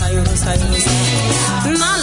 Bayoro sayoro sayoro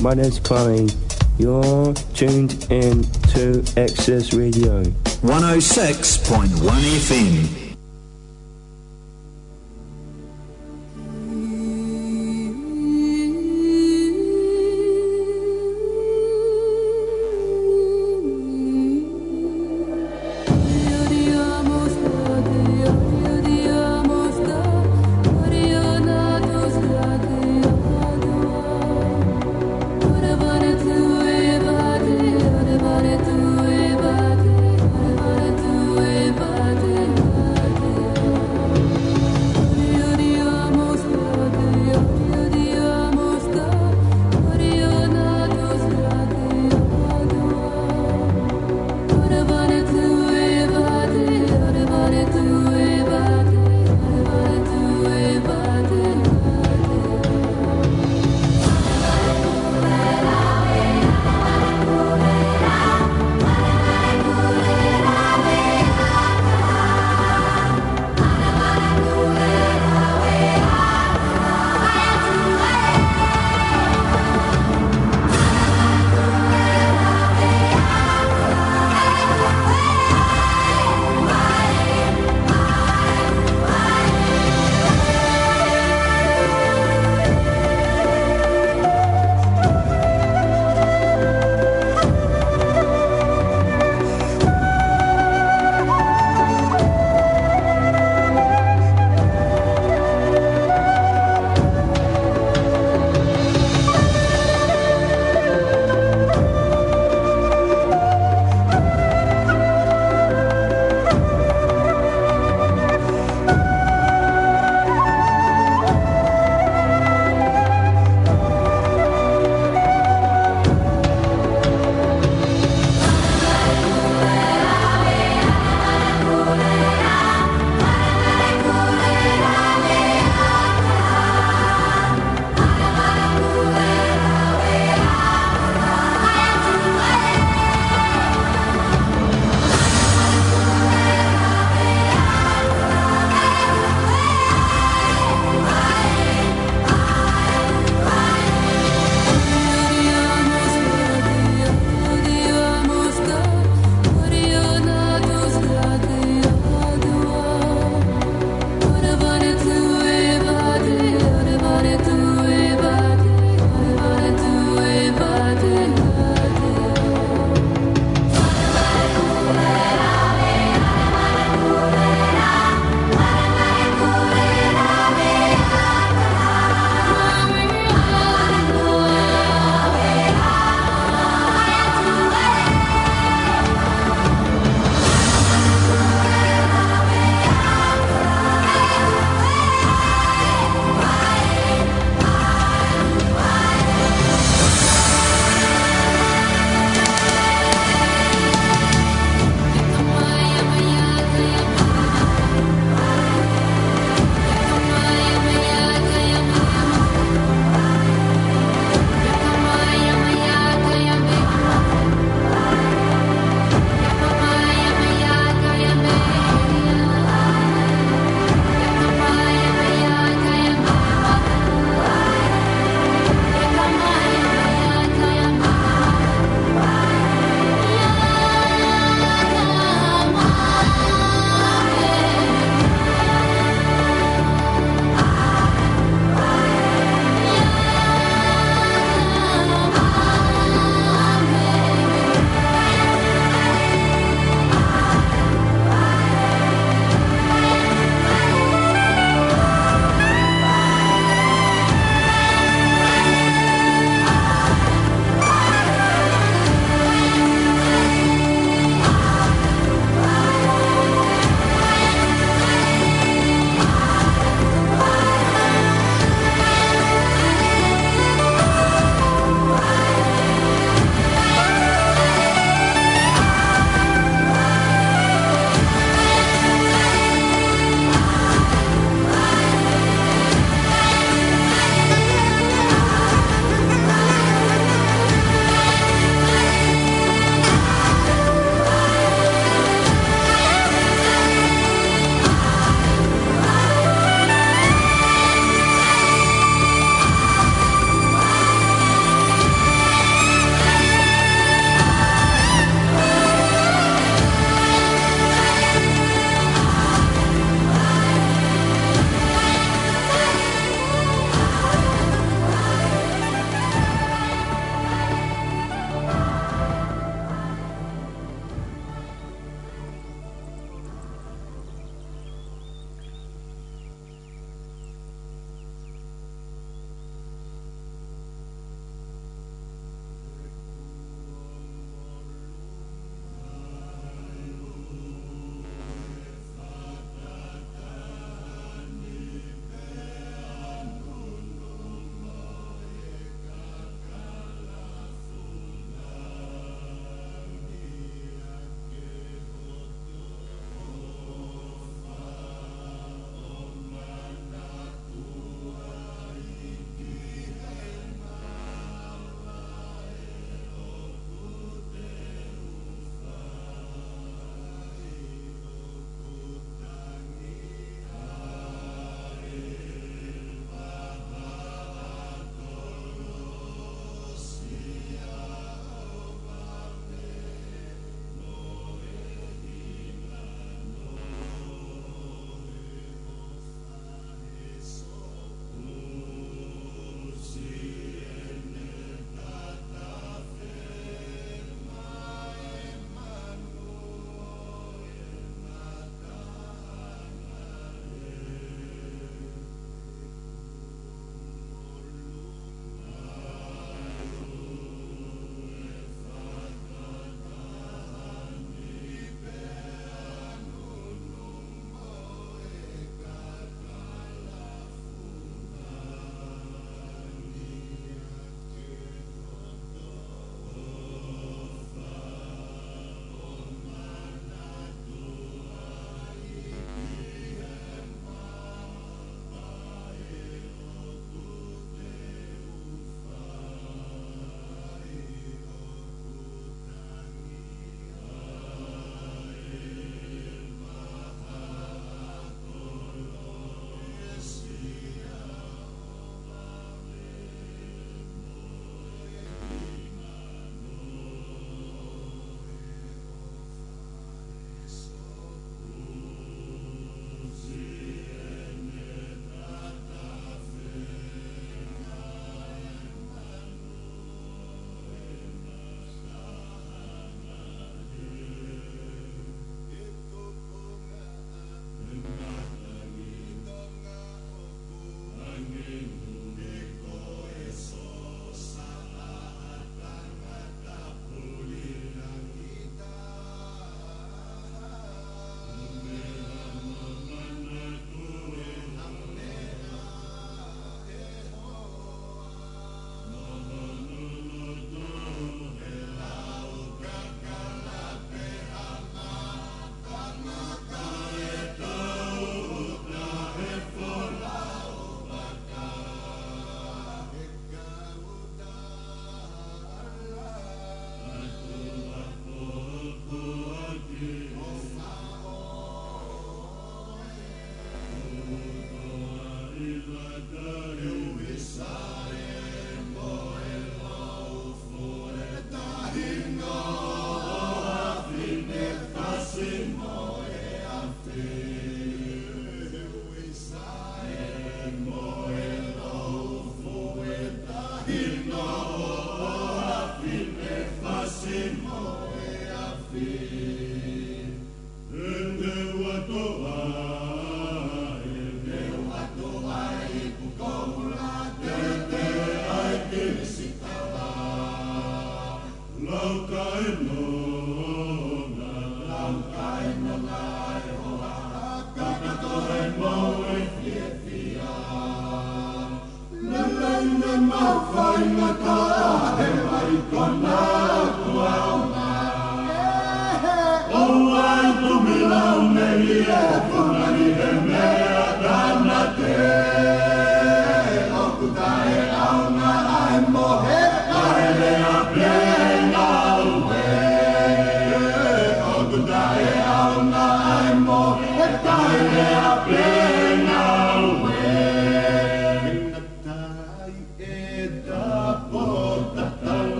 my name's Chloe. You're tuned in to Access Radio. 106.1 FM.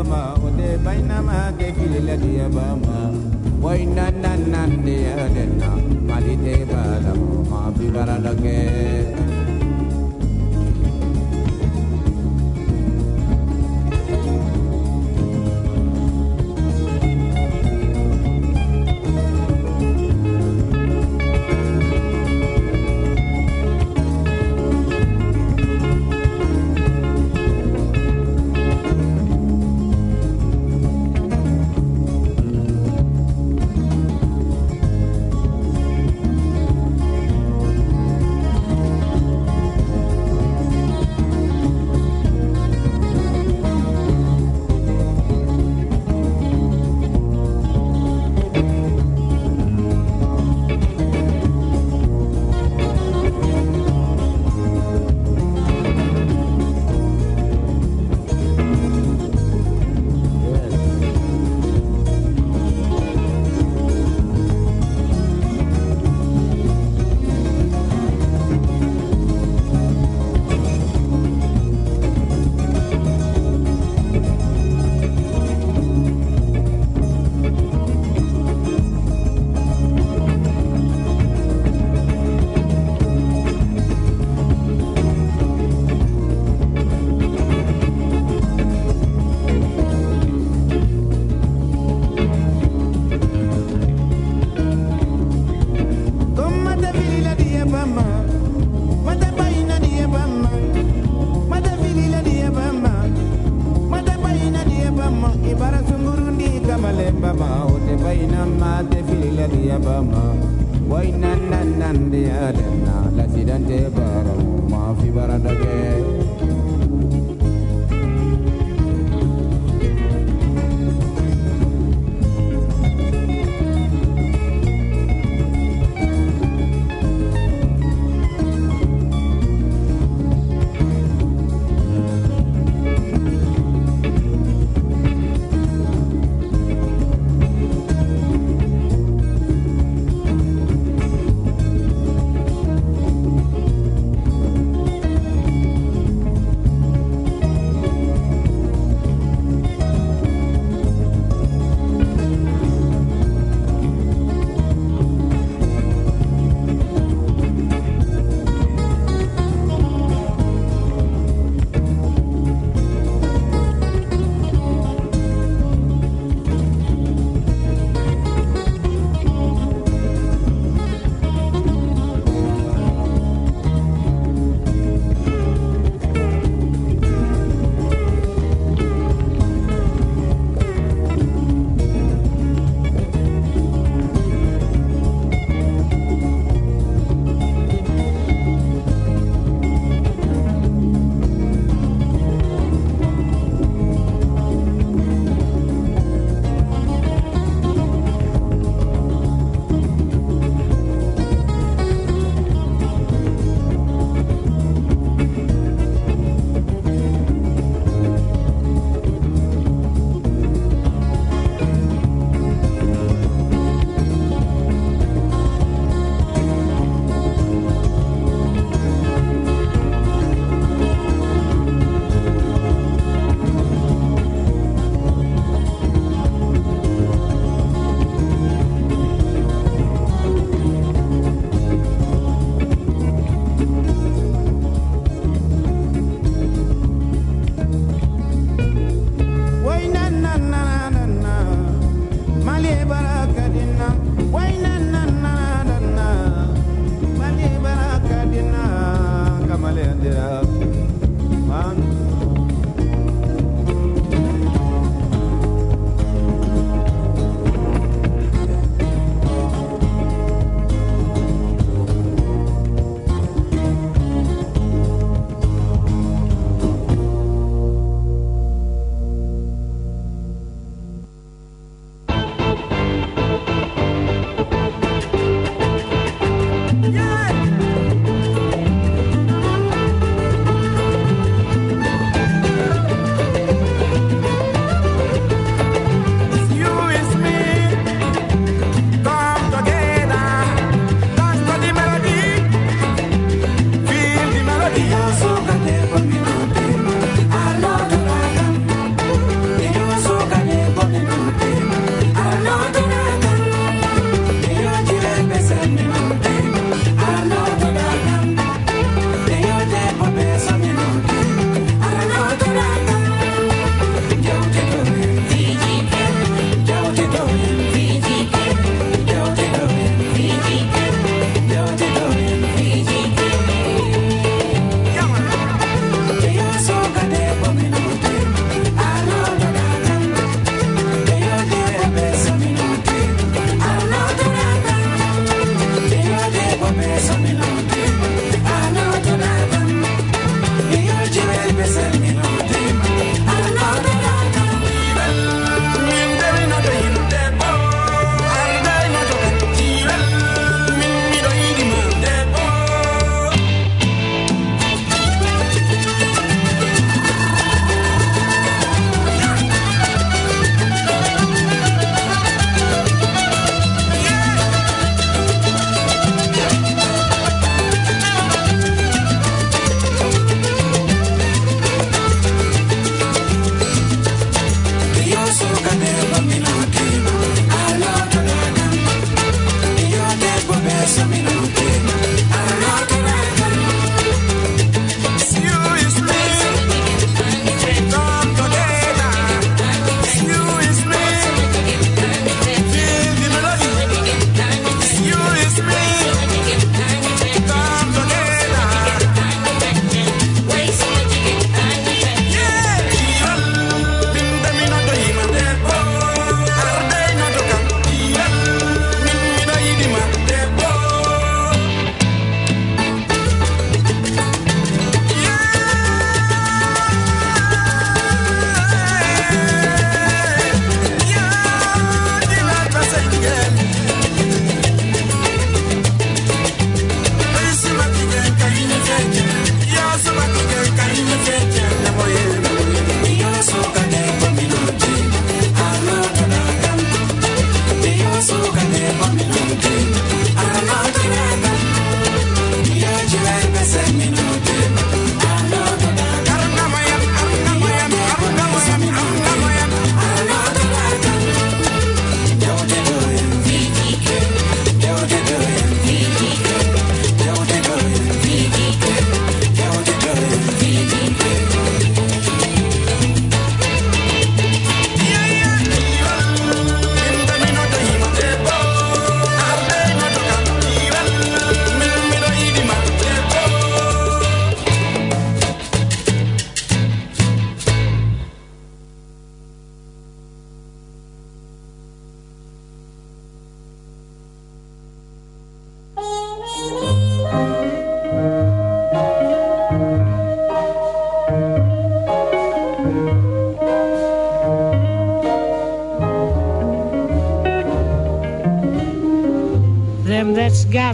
bama ode baina ma ke kilila dia bama wai nan nan nan dia denna malite bala ma bi barala ke.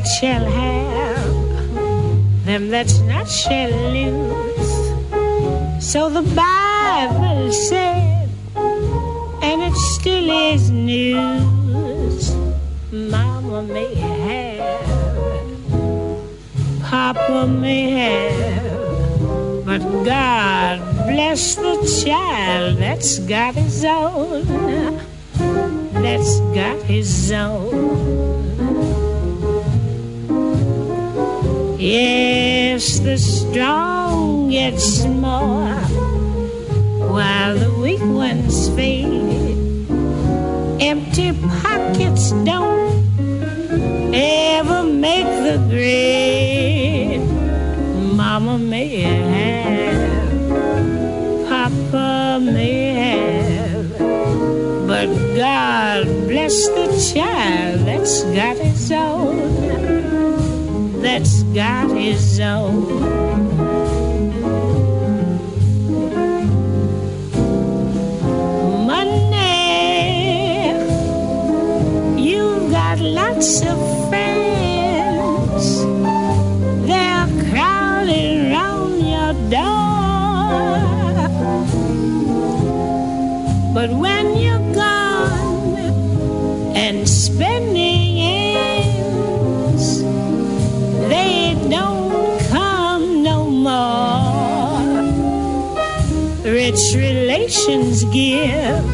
Shall have, them that's not shall lose. So the Bible said, and it still is news. Mama may have, Papa may have, but God bless the child that's got his own, that's got his own. Yes, the strong get more while the weak ones fade. Empty pockets don't ever make the grade. Mama may have, Papa may have, but God bless the child that's got got give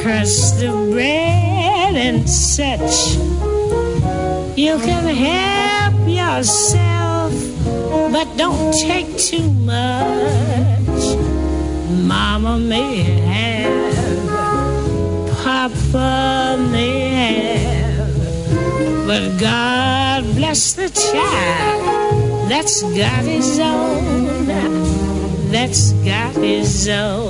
crust of bread and such. You can help yourself, but don't take too much. Mama may have, Papa may have, but God bless the child that's got his own, that's got his own.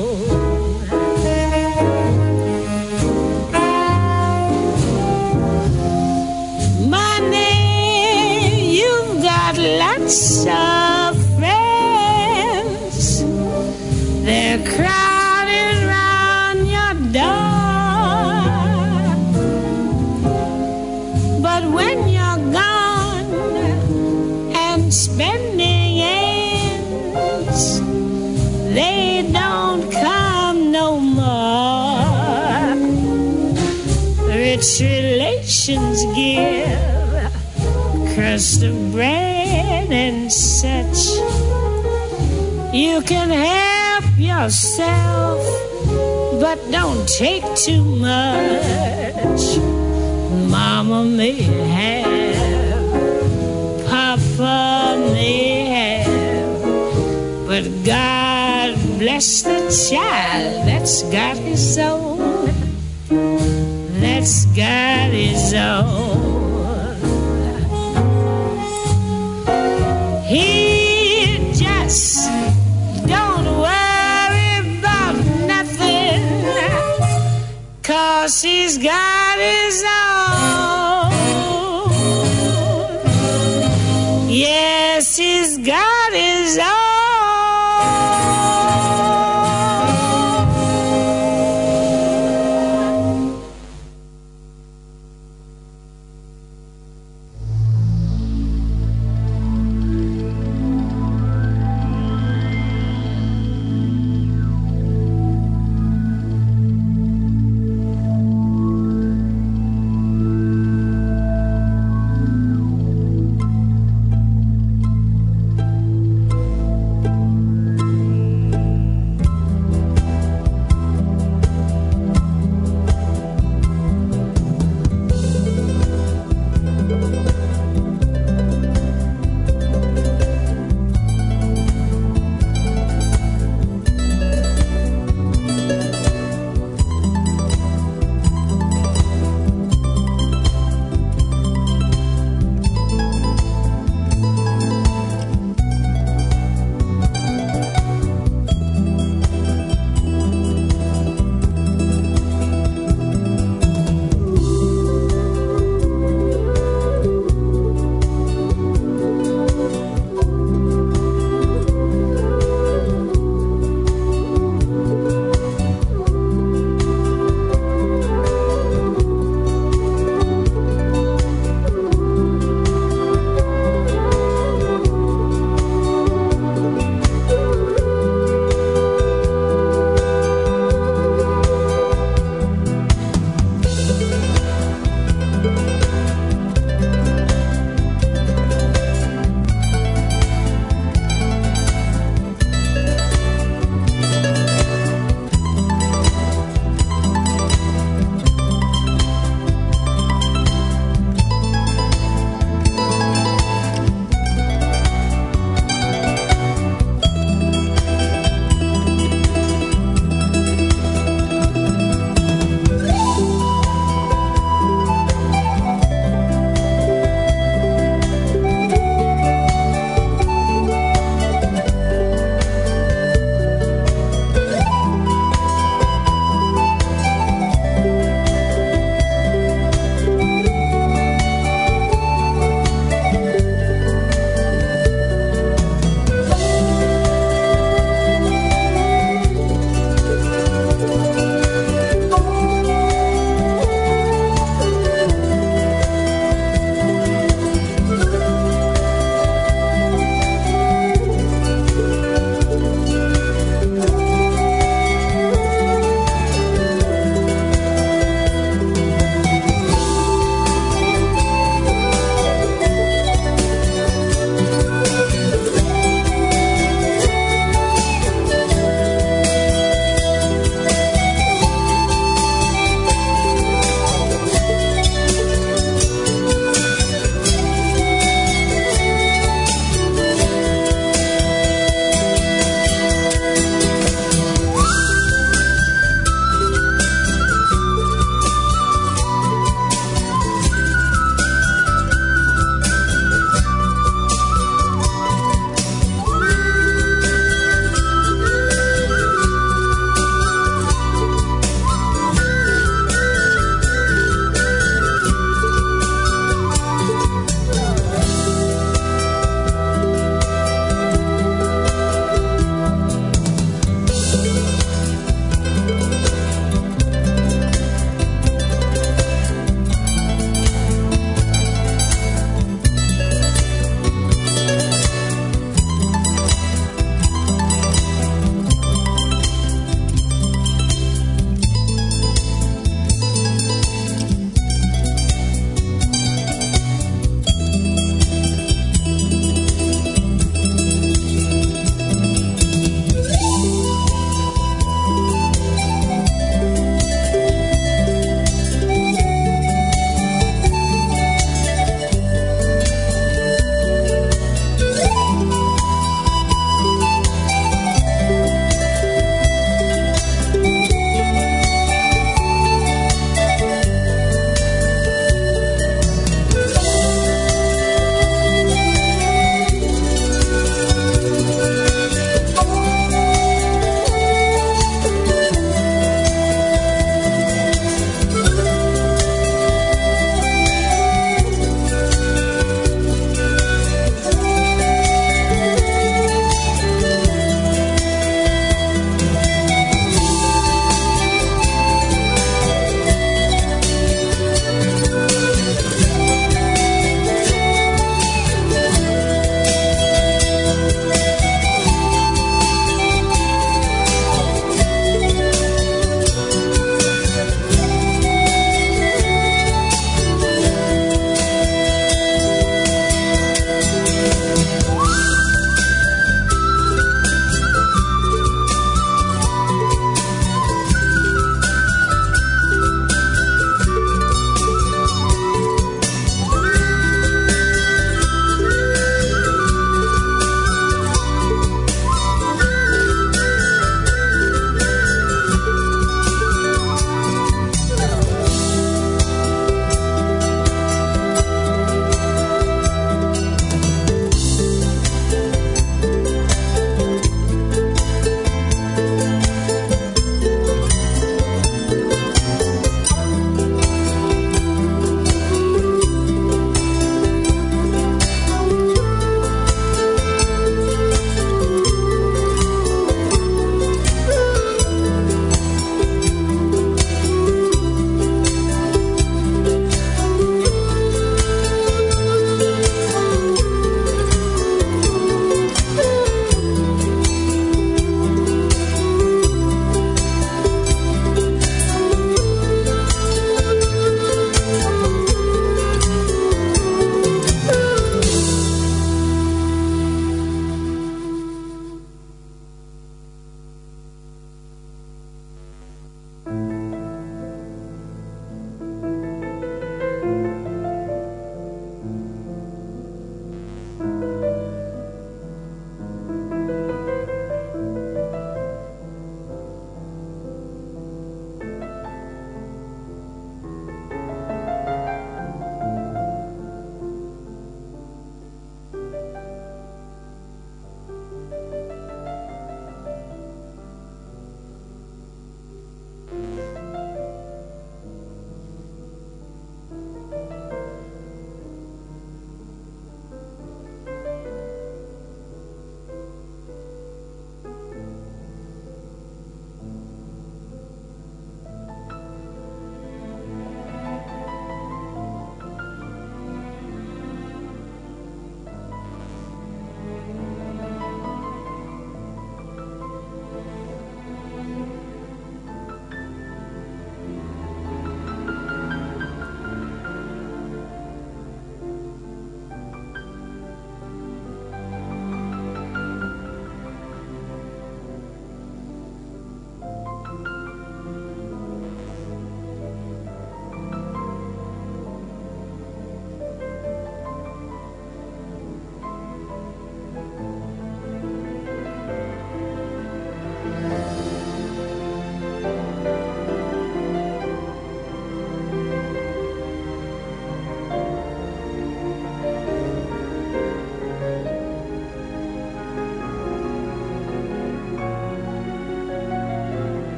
You can help yourself, but don't take too much. Mama may have, Papa may have, but God bless the child that's got his own, that's got his own. Cause he's got his own.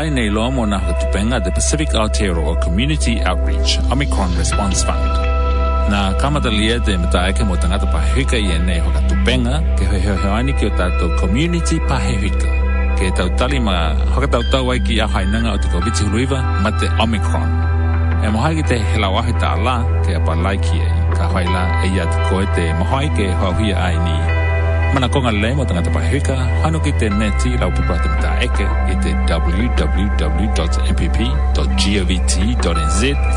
Apply nei loa mo na hutupenga the Pacific Aotearoa Community Outreach Omicron Response Fund. Na kamatalia te mataeke mo tangata pahika i nei hoka tupenga ke hoi hoi ki o tātou community pahewika. Ke tau tali ma hoka tau tau ai ki a hainanga o te COVID huluiva ma te Omicron. E mohai ki te helawahi tā la ala ke apa laiki e ka haila e ia te koe te mohai ke hauhia ai ni. Mana konga le mo tangata pahika, hano ki te neti lau pupata mta eke i te www.mpp.govt.nz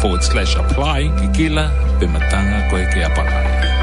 forward slash apply ki kila pe matanga koe ke apalai.